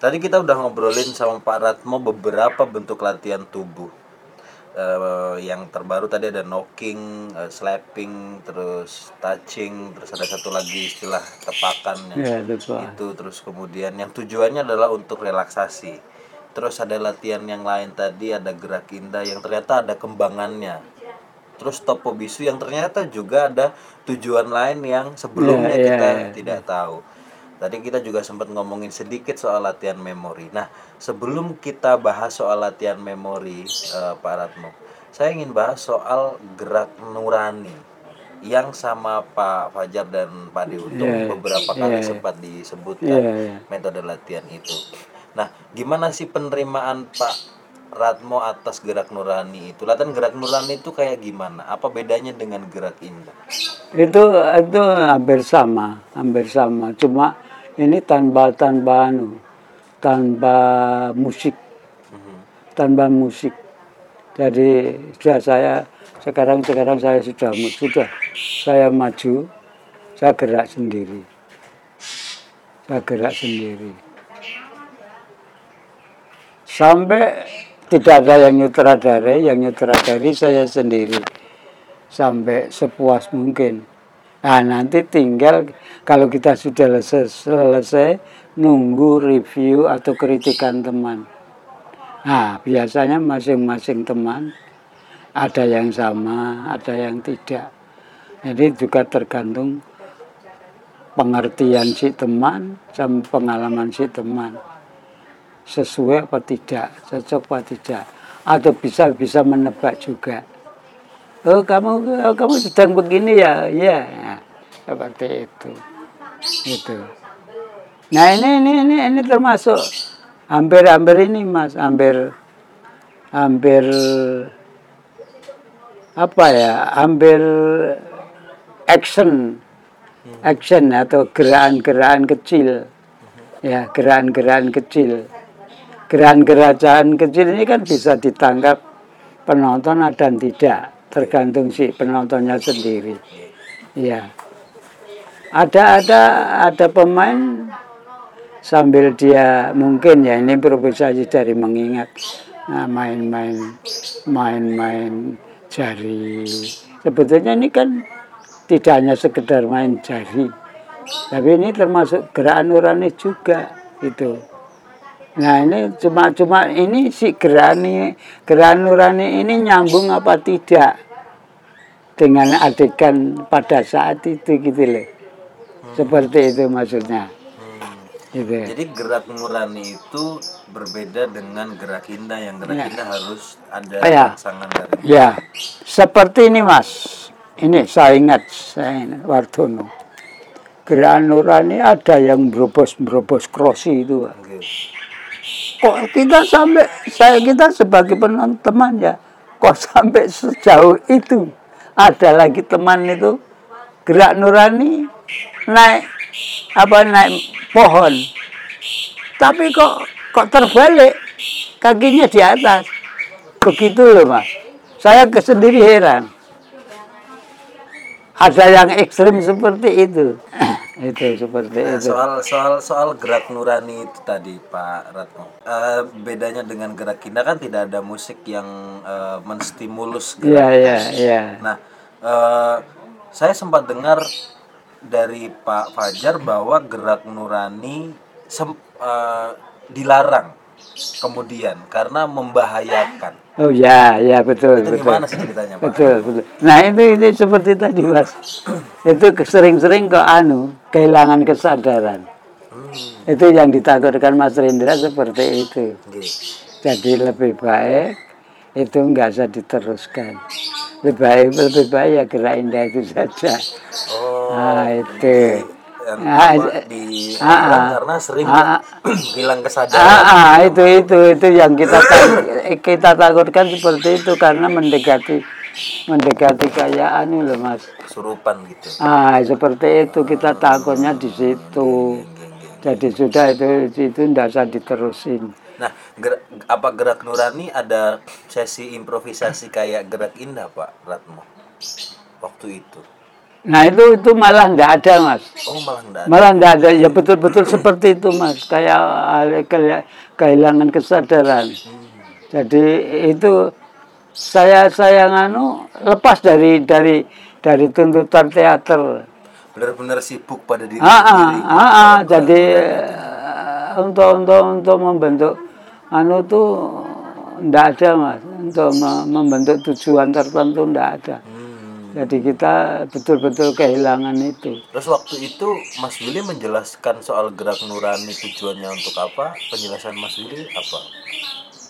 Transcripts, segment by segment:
Tadi kita udah ngobrolin sama Pak Ratmo beberapa bentuk latihan tubuh. Eh, yang terbaru tadi ada knocking, eh, slapping, terus touching, terus ada satu lagi istilah tepakan Ya, lupa. itu terus kemudian yang tujuannya adalah untuk relaksasi. Terus ada latihan yang lain tadi ada gerak indah yang ternyata ada kembangannya. Terus topo bisu yang ternyata juga ada tujuan lain yang sebelumnya Ya, ya, kita ya. tidak tahu. Tadi kita juga sempat ngomongin sedikit soal latihan memori. Nah, sebelum kita bahas soal latihan memori, eh, Pak Ratmo, saya ingin bahas soal gerak nurani yang sama Pak Fajar dan Pak Deuntung Iya, beberapa kali iya. sempat disebutkan iya. metode latihan itu. Nah, gimana sih penerimaan Pak Ratmo atas gerak nurani itu? Latihan gerak nurani itu kayak gimana? Apa bedanya dengan gerak indah? Itu itu hampir sama, hampir sama. Cuma ini tanpa tanpa anu, tanpa musik, tanpa musik. Jadi sudah saya sekarang sekarang saya sudah sudah saya maju, saya gerak sendiri, saya gerak sendiri. Sampai tidak ada yang nyutradari, yang nyutradari saya sendiri sampai sepuas mungkin. Nah nanti tinggal kalau kita sudah selesai, selesai nunggu review atau kritikan teman. Nah biasanya masing-masing teman ada yang sama, ada yang tidak. Jadi juga tergantung pengertian si teman sama pengalaman si teman sesuai apa tidak, cocok apa tidak, atau bisa bisa menebak juga. Oh kamu oh, kamu sedang begini ya, ya seperti itu, itu. Nah ini ini ini ini termasuk hampir-hampir ini mas, hampir hampir apa ya, hampir action, action atau gerakan-gerakan kecil, ya gerakan-gerakan kecil. Gerakan-gerakan kecil ini kan bisa ditangkap penonton dan tidak tergantung si penontonnya sendiri. Ya ada ada ada pemain sambil dia mungkin ya ini improvisasi dari mengingat nah, main-main main-main jari sebetulnya ini kan tidak hanya sekedar main jari tapi ini termasuk gerakan nurani juga itu Nah ini cuma cuma ini si gerani geran nurani ini nyambung apa tidak dengan adegan pada saat itu gitu loh. Seperti itu maksudnya. Gitu. Jadi gerak nurani itu berbeda dengan gerak indah yang gerak Ya. indah harus ada Ya. rangsangan dari Ya, seperti ini mas. Ini saya ingat, saya ingat Wardono. Gerakan nurani ada yang berobos-berobos krosi itu. Pak. Oke. kok kita sampai saya kita sebagai penonton teman ya kok sampai sejauh itu ada lagi teman itu gerak nurani naik apa naik pohon. Tapi kok kok terbalik? Kakinya di atas. Begitu loh mas. Saya ke sendiri heran. Ada yang ekstrim seperti itu. Itu seperti Nah, itu. soal soal soal gerak nurani itu tadi Pak Ratmo. Eh, bedanya dengan gerak indah kan tidak ada musik yang eh, menstimulus gerak. iya iya iya. Nah, eh, saya sempat dengar dari Pak Fajar bahwa gerak nurani sem- eh, dilarang kemudian karena membahayakan. Oh ya, ya betul, Itu betul. gimana sih ceritanya Pak? Betul, betul. Nah itu itu seperti tadi mas, itu sering-sering ke anu kehilangan kesadaran. Hmm, Itu yang ditakutkan Mas Rendra seperti itu. oke. Jadi lebih baik itu nggak usah diteruskan. Lebih baik lebih baik ya gerak indah itu saja. Oh, Nah itu. Ah, apa, itu- di ah, ah. karena sering Ah, ah. hilang kesadaran. Ah, ah, itu itu itu yang kita kita takutkan seperti itu karena mendekati mendekati kayak anu loh mas. Kesurupan gitu. Ah, seperti itu kita takutnya di situ. Jadi sudah itu itu tidak usah diterusin. Nah, gerak, apa gerak nurani ada sesi improvisasi kayak gerak indah Pak Ratmo waktu itu? Nah itu itu malah nggak ada mas. Oh malah enggak. Malah nggak ada ya betul-betul seperti itu mas. Kayak eh, kayak kehilangan kesadaran. Jadi itu saya saya nganu lepas dari dari dari tuntutan teater. Benar-benar sibuk pada diri Ah, ah, sendiri. ah, ah. jadi eh, untuk untuk untuk membentuk anu tuh ndak ada mas untuk me- membentuk tujuan tertentu ndak ada. Hmm. Jadi kita betul-betul kehilangan itu. Terus waktu itu Mas Willy menjelaskan soal gerak nurani tujuannya untuk apa? Penjelasan Mas Willy apa?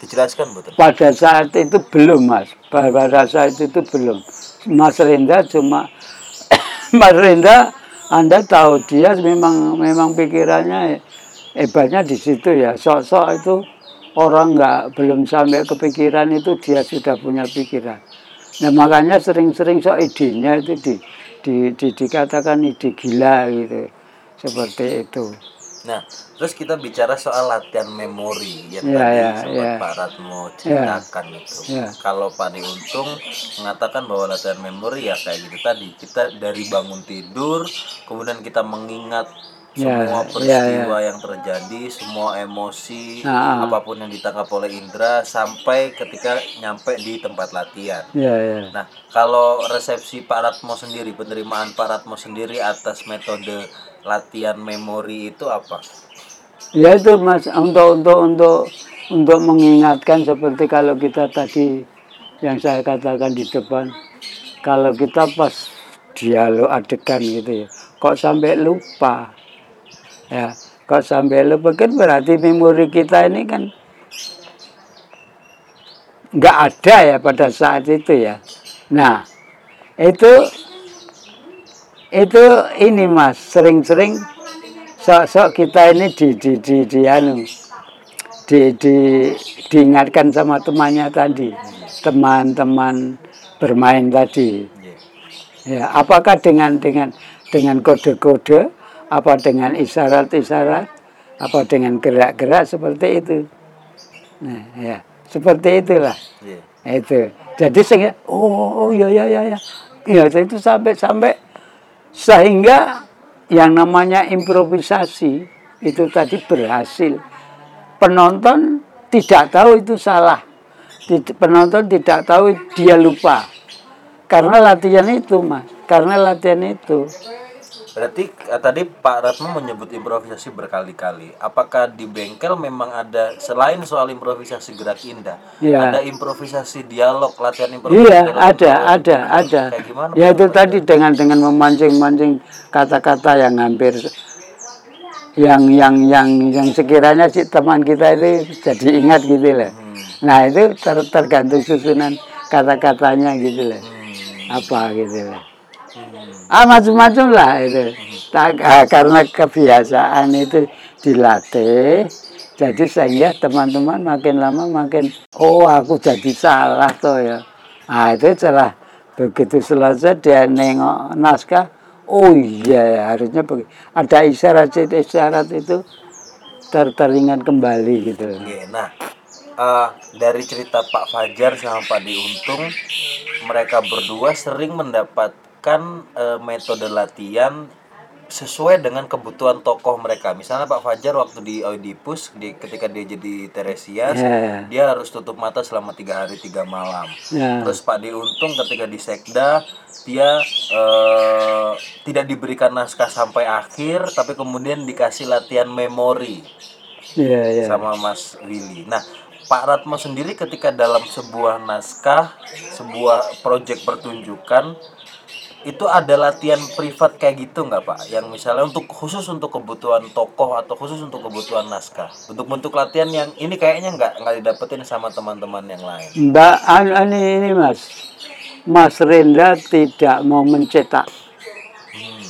Dijelaskan betul. Pada saat itu belum mas. Pada saat itu belum. Mas Renda cuma Mas Renda Anda tahu dia memang memang pikirannya hebatnya di situ ya. Sok-sok itu orang nggak belum sampai kepikiran itu dia sudah punya pikiran. Nah makanya sering-sering sok idenya itu di, di, di- dikatakan ide gila gitu. Seperti itu. Nah, terus kita bicara soal latihan memori yang Ya, tadi ya, sempat ya. Pak Ratmo ceritakan itu. Ya. Kalau Pak Untung mengatakan bahwa latihan memori ya kayak gitu tadi. Kita dari bangun tidur, kemudian kita mengingat Ya, semua ya, peristiwa yang terjadi, semua emosi, Ah, ah. apa pun yang ditangkap oleh indera sampai ketika nyampe di tempat latihan. Ya ya. Nah, kalau resepsi Pak Ratmo sendiri, penerimaan Pak Ratmo sendiri atas metode latihan memori itu apa? Ya itu mas untuk untuk untuk untuk mengingatkan seperti kalau kita tadi yang saya katakan di depan kalau kita pas dialog adegan gitu ya kok sampai lupa ya kok sampai lupa kan berarti memori kita ini kan nggak ada ya pada saat itu ya nah itu itu ini mas sering-sering sok-sok kita ini di di di, di anu di, di diingatkan sama temannya tadi teman-teman bermain tadi Iya. ya apakah dengan dengan dengan kode-kode apa dengan isyarat-isyarat? Apa dengan gerak-gerak seperti itu? Nah ya seperti itulah. Iya. itu. Jadi saya oh, oh ya ya ya ya ya itu sampai sampai sehingga yang namanya improvisasi itu tadi berhasil. Penonton tidak tahu itu salah. Penonton tidak tahu dia lupa. Karena latihan itu mas. Karena latihan itu Berarti eh, tadi Pak Ratmo menyebut improvisasi berkali-kali. Apakah di bengkel memang ada selain soal improvisasi gerak indah, Iya. ada improvisasi dialog, latihan improvisasi? Iya, ada, ada, ada. Kayak gimana? Ya itu tadi dengan dengan memancing-mancing kata-kata yang hampir yang yang yang yang sekiranya si teman kita itu jadi ingat gitu loh. Hmm. Nah itu ter- tergantung susunan kata-katanya gitu loh. Apa gitu loh. Ah macam-macam lah itu. Tak- ah, karena kebiasaan itu dilatih, jadi sehingga teman-teman makin lama makin oh aku jadi salah toh ya. Nah itu setelah begitu selesai dia nengok naskah, oh iya ya, harusnya begitu. Ada isyarat-isyarat itu ter teringat kembali gitu. Oke, nah eh, dari cerita Pak Fajar sama Pak Diuntung, mereka berdua sering mendapatkan eh, metode latihan sesuai dengan kebutuhan tokoh mereka. Misalnya Pak Fajar waktu di Oedipus, di, ketika dia jadi Teresias, Ya. dia harus tutup mata selama tiga hari tiga malam. Ya. Terus Pak Diuntung ketika di Sekda, dia eh, tidak diberikan naskah sampai akhir, tapi kemudian dikasih latihan memori Iya, iya. sama Mas Willy. Nah, Pak Ratmo sendiri ketika dalam sebuah naskah, sebuah proyek pertunjukan, itu ada latihan privat kayak gitu nggak Pak? Yang misalnya untuk khusus untuk kebutuhan tokoh atau khusus untuk kebutuhan naskah. Bentuk-bentuk latihan yang ini kayaknya nggak nggak didapetin sama teman-teman yang lain. Mbak an- an- ini mas, Mas Rendra tidak mau mencetak, Hmm.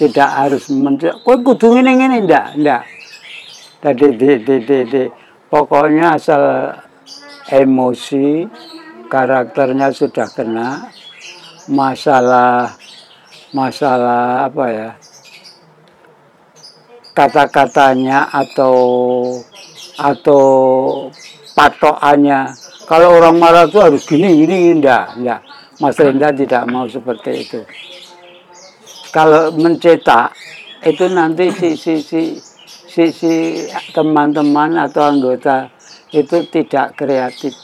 tidak harus mencetak. Kok kudu ini ini enggak, enggak. Tadi di, di, di, di, pokoknya asal emosi, karakternya sudah kena, masalah masalah apa ya? Kata-katanya atau atau patokannya. Kalau orang marah itu harus gini gini enggak enggak Mas Renda tidak mau seperti itu. Kalau mencetak itu nanti si si si si, si teman-teman atau anggota itu tidak kreatif.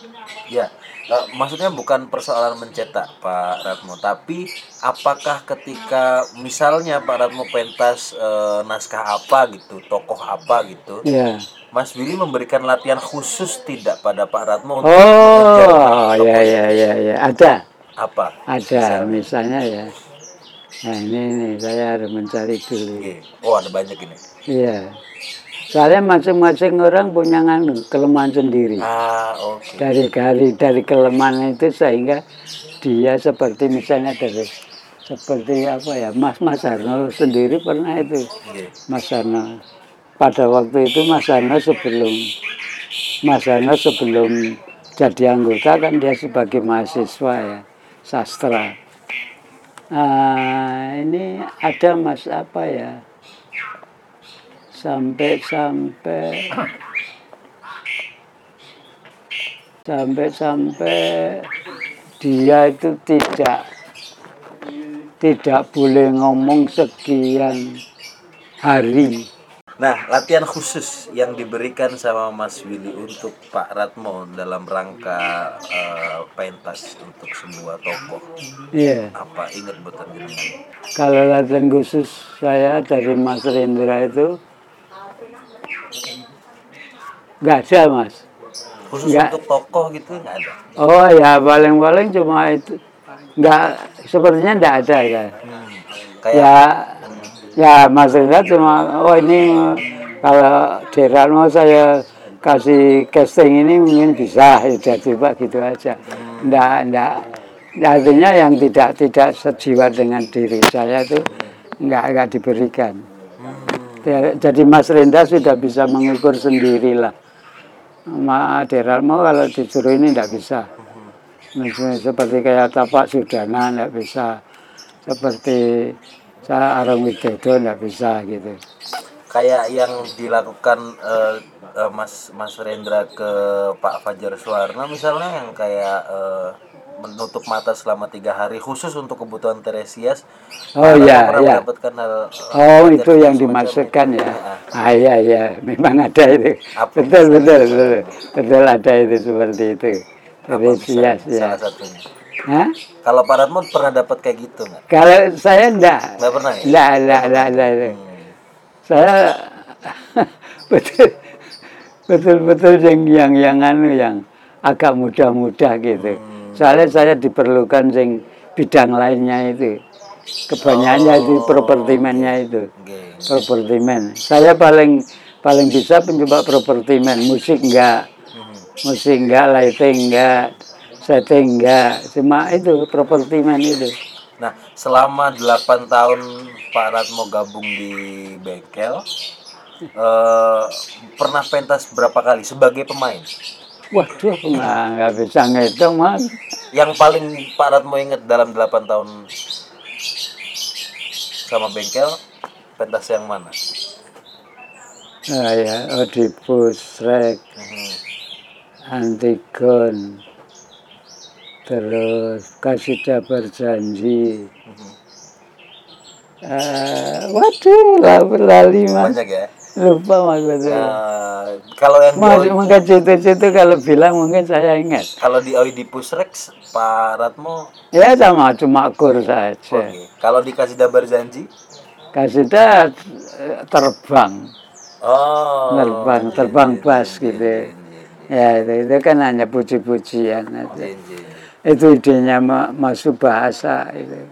Ya, eh, maksudnya bukan persoalan mencetak Pak Ratmo, tapi apakah ketika misalnya Pak Ratmo pentas eh, naskah apa gitu, tokoh apa gitu, Ya. Mas Willy memberikan latihan khusus tidak pada Pak Ratmo untuk Oh, ya ya ya ya. Ada. apa? Ada misalnya ya. Nah, ini nih saya harus mencari dulu. Oh, ada banyak ini. Iya. Soalnya masing-masing orang punya kelemahan sendiri. Ah, oke. Dari dari dari kelemahan itu sehingga dia seperti misalnya dari seperti apa ya Mas Mas Arno sendiri pernah itu Oke. Mas Arno pada waktu itu Mas Arno sebelum Mas Arno sebelum jadi anggota kan dia sebagai mahasiswa ya sastra. Nah, ini ada Mas apa ya? Sampai sampai sampai sampai dia itu tidak tidak boleh ngomong sekian hari. Nah, latihan khusus yang diberikan sama Mas Willy untuk Pak Ratmo dalam rangka eh, pentas untuk sebuah tokoh Iya. apa ingat buatan jenengan? Kalau latihan khusus saya dari Mas Rendra itu nggak ada mas. Khusus Nggak. untuk tokoh gitu nggak ada. Oh ya paling-paling cuma itu nggak sepertinya nggak ada ya. Hmm. Kayak Ya ya Mas Rendra cuma oh ini kalau Deran mau saya kasih casting ini mungkin bisa ya coba gitu aja. Nggak nggak artinya yang tidak tidak sejiwa dengan diri saya itu nggak nggak diberikan. hmm, Ya, jadi Mas Renda sudah bisa mengukur sendirilah. Ma Deralmo kalau disuruh ini tidak bisa. Misalnya seperti kayak Tapak Sudana tidak bisa. Seperti saya Arang Widodo tidak bisa gitu. kayak yang dilakukan eh, eh, Mas Mas Rendra ke Pak Fajar Suwarna misalnya yang kayak eh, menutup mata selama tiga hari khusus untuk kebutuhan Teresias. Oh, iya, iya. mendapatkan hal Oh itu yang itu. ya. Ah, Ah iya iya memang ada itu. Apa Betul betul betul betul ada itu seperti itu. apa Dari bisa sias ya. salah satunya. Hah? Kalau Pak Ratmo pernah dapat kayak gitu nggak? Kalau saya enggak. Nggak pernah ya? Enggak, enggak, enggak, enggak, enggak. Hmm. Saya betul betul betul yang yang yang anu yang agak muda-muda gitu. Soalnya saya diperlukan sing bidang lainnya itu. Kebanyakannya itu properti man-nya itu. Oke. Properti man. Saya paling paling bisa pencoba properti man. Musik enggak, Hmm. musik enggak, lighting enggak, setting enggak. Cuma itu properti man itu. Nah, selama 8 tahun Pak Ratmo gabung di bengkel, eh, pernah pentas berapa kali sebagai pemain? Waduh, nggak, nggak bisa ngitung mas. Yang paling Pak Ratmo ingat dalam 8 tahun sama bengkel, pentas yang mana? Nah, ya, Oedipus Rex, Mhm. Antigon, terus Kasida Berjanji. Mhm. Eh, waduh, lali mas. Banyak ya. Lupa betul. Nah, kalau yang Mas, di, mungkin situ-situ kalau bilang mungkin saya ingat. kalau di Oedipus Rex, Pak Ratmo, Ya sama, cuma kur saja. oke. Kalau di Kasida Berjanji, Kasida eh, terbang, oh, terbang, terbang bas gitu. Ya, itu, itu kan hanya puji-pujian aja. Jin, jin. itu idenya ma- masuk bahasa itu.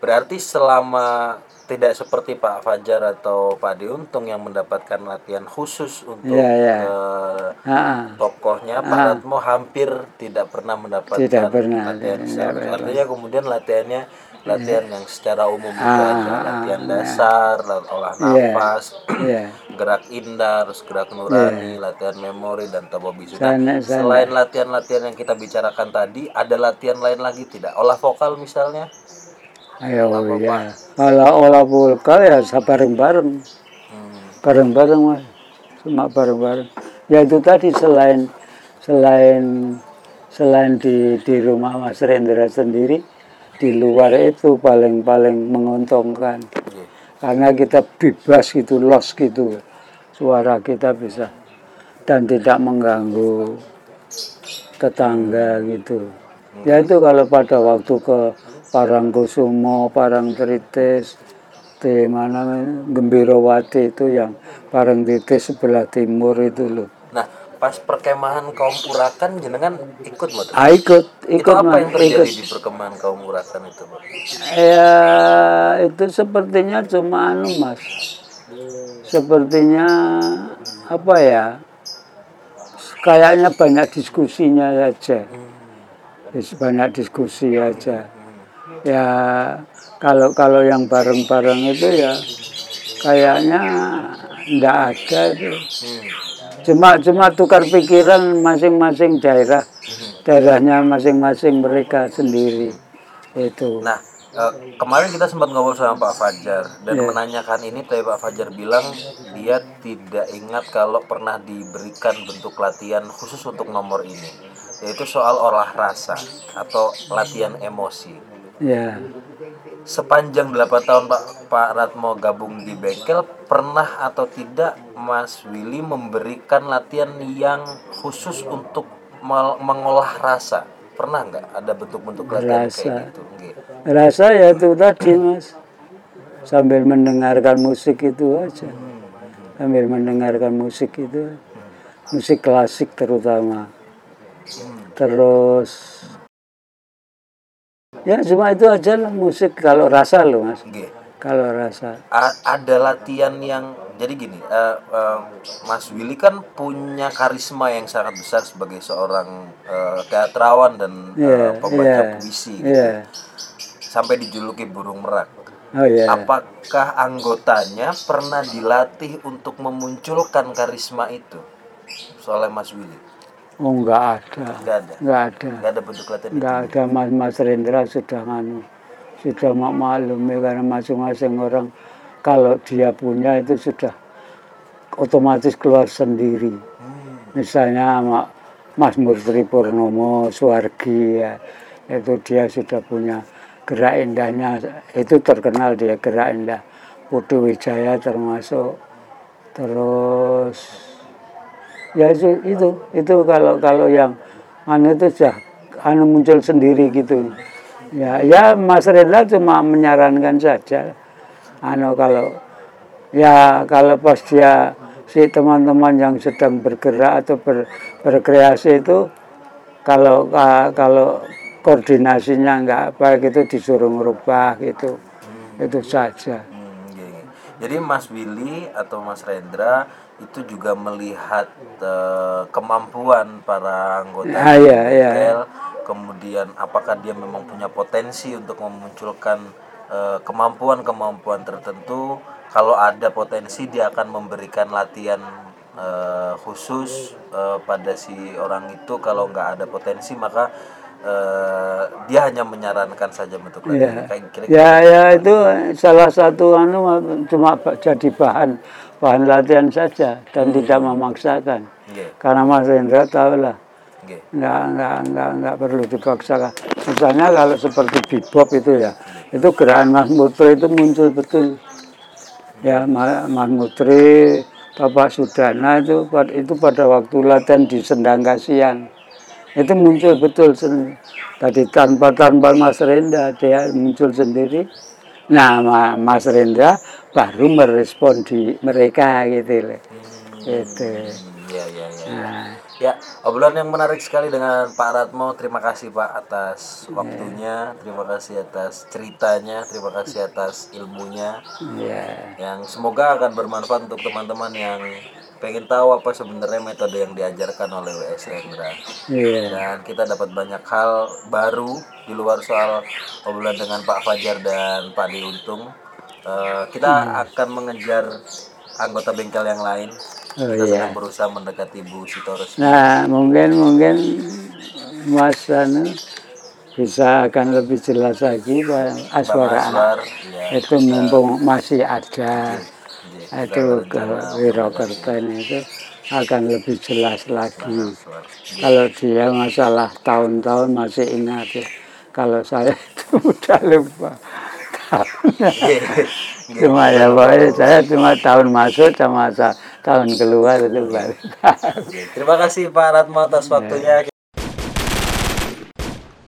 Berarti selama tidak seperti Pak Fajar atau Pak Diuntung yang mendapatkan latihan khusus untuk Iya, iya. eh, Ah, tokohnya, Pak Ratmo hampir tidak pernah mendapatkan Tidak pernah, latihan tidak secara- pernah. Artinya kemudian latihannya latihan yang secara umum juga Ah, ada ah, latihan dasar, la- olah Iya. nafas, Iya. gerak indah, terus gerak nurani, latihan memori dan tabo bisu. Nah, selain latihan-latihan yang kita bicarakan tadi, ada latihan lain lagi tidak? Olah vokal misalnya? Ayo ya. Kalau olah vulkal ya bareng-bareng, Hmm. bareng-bareng mas, cuma bareng-bareng. Ya itu tadi selain selain selain di di rumah Mas Rendra sendiri, di luar itu paling paling menguntungkan. karena kita bebas gitu los gitu suara kita bisa dan tidak mengganggu tetangga gitu ya itu kalau pada waktu ke Parangkusumo Parangtritis di mana Gembirowati itu yang Parangtritis sebelah timur itu loh Nah, pas perkemahan kaum Urakan jenengan ikut Mbak? ah, ikut Itu ikut apa Mas, yang terjadi ikut di perkemahan kaum Urakan itu, Mbak? Ya itu sepertinya cuma anu mas, sepertinya apa ya? Kayaknya banyak diskusinya saja, Dis- banyak diskusi aja. Ya kalau kalau yang bareng-bareng itu ya kayaknya ndak ada tuh. Cuma cuma tukar pikiran masing-masing daerah, daerahnya masing-masing mereka sendiri itu. Nah, eh, kemarin kita sempat ngobrol sama Pak Fajar dan Iya. menanyakan ini, tapi Pak Fajar bilang dia tidak ingat kalau pernah diberikan bentuk latihan khusus untuk nomor ini, yaitu soal olah rasa atau latihan emosi. Ya, Sepanjang 8 tahun Pak Pak Ratmo gabung di bengkel, pernah atau tidak Mas Willy memberikan latihan yang khusus untuk mengolah rasa? Pernah nggak ada bentuk-bentuk latihan Rasa. kayak gitu? Nggih. rasa ya itu tadi mas, sambil mendengarkan musik itu aja, sambil mendengarkan musik itu, musik klasik terutama. Terus ya cuma itu aja lah musik kalau rasa loh mas, Nggih. kalau rasa. A- ada latihan yang jadi gini eh, eh, Mas Willy kan punya karisma yang sangat besar sebagai seorang eh, teatrawan dan eh, Iya, pembaca iya, puisi gitu. iya. sampai dijuluki burung merak Oh ya, apakah anggotanya pernah dilatih untuk memunculkan karisma itu soalnya Mas Willy oh nggak ada, nggak ada? Nggak ada. nggak ada bentuk latihan nggak ada mas. Mas Rendra sudah nganu sudah mak maklumi karena masing-masing orang kalau dia punya itu sudah otomatis keluar sendiri. Misalnya sama Mas Murtri Purnomo Suwargi ya itu dia sudah punya gerak indahnya. Itu terkenal dia gerak indah. Putu Wijaya termasuk. Terus ya itu itu itu kalau kalau yang anu itu sudah anu muncul sendiri gitu. Ya ya Mas Rendra cuma menyarankan saja. Anu kalau ya kalau pas dia si teman-teman yang sedang bergerak atau ber- berkreasi itu kalau ka- kalau koordinasinya nggak baik itu disuruh merubah gitu. Itu saja. Hmm, iya, iya. Jadi Mas Willy atau Mas Rendra itu juga melihat eh, kemampuan para anggota Ah, iya, iya. bengkel, kemudian apakah dia memang punya potensi untuk memunculkan eh, kemampuan-kemampuan tertentu. Kalau ada potensi dia akan memberikan latihan eh, khusus eh, pada si orang itu. Kalau nggak ada potensi maka eh, dia hanya menyarankan saja bentuk latihan. Iya. Kayak kira-kira Ya ya itu salah satu anu cuma jadi bahan bahan latihan saja dan tidak memaksakan. Nggih, Karena Mas Rendra tahu lah nggih. nggak nggak nggak nggak perlu dipaksakan. Misalnya kalau seperti bebop itu ya itu gerakan Mas Mutri itu muncul betul. Ya Ma- Mas Mutri Bapak Sudana itu itu pada waktu latihan di Sendang Kasihan itu muncul betul sen- tadi tanpa tanpa Mas Rendra dia muncul sendiri nah Ma- Mas Rendra baru merespon di mereka gitu loh. Hmm, ya, ya, ya. nah, Ya, obrolan yang menarik sekali dengan Pak Ratmo. Terima kasih Pak atas waktunya, terima kasih atas ceritanya, terima kasih atas ilmunya. Ya yang semoga akan bermanfaat untuk teman-teman yang pengen tahu apa sebenarnya metode yang diajarkan oleh WS Rendra. iya Dan kita dapat banyak hal baru di luar soal obrolan dengan Pak Fajar dan Pak Di Untung. Eh, kita akan mengejar anggota bengkel yang lain. oh Kita iya sedang berusaha mendekati Bu Sitorus. nah mungkin mungkin Mas anu bisa akan lebih jelas lagi Pak Aswara Aswar, ya. itu mumpung masih ada Iya, itu ke Wirokerten itu akan lebih jelas lagi. Kalau dia masalah tahun-tahun masih ingat ya. Kalau saya itu udah lupa. Oke. cuma ya pokoknya saya cuma tahun masuk sama sa- tahun keluar itu baru. Tahu. Terima kasih Pak Ratmo atas waktunya.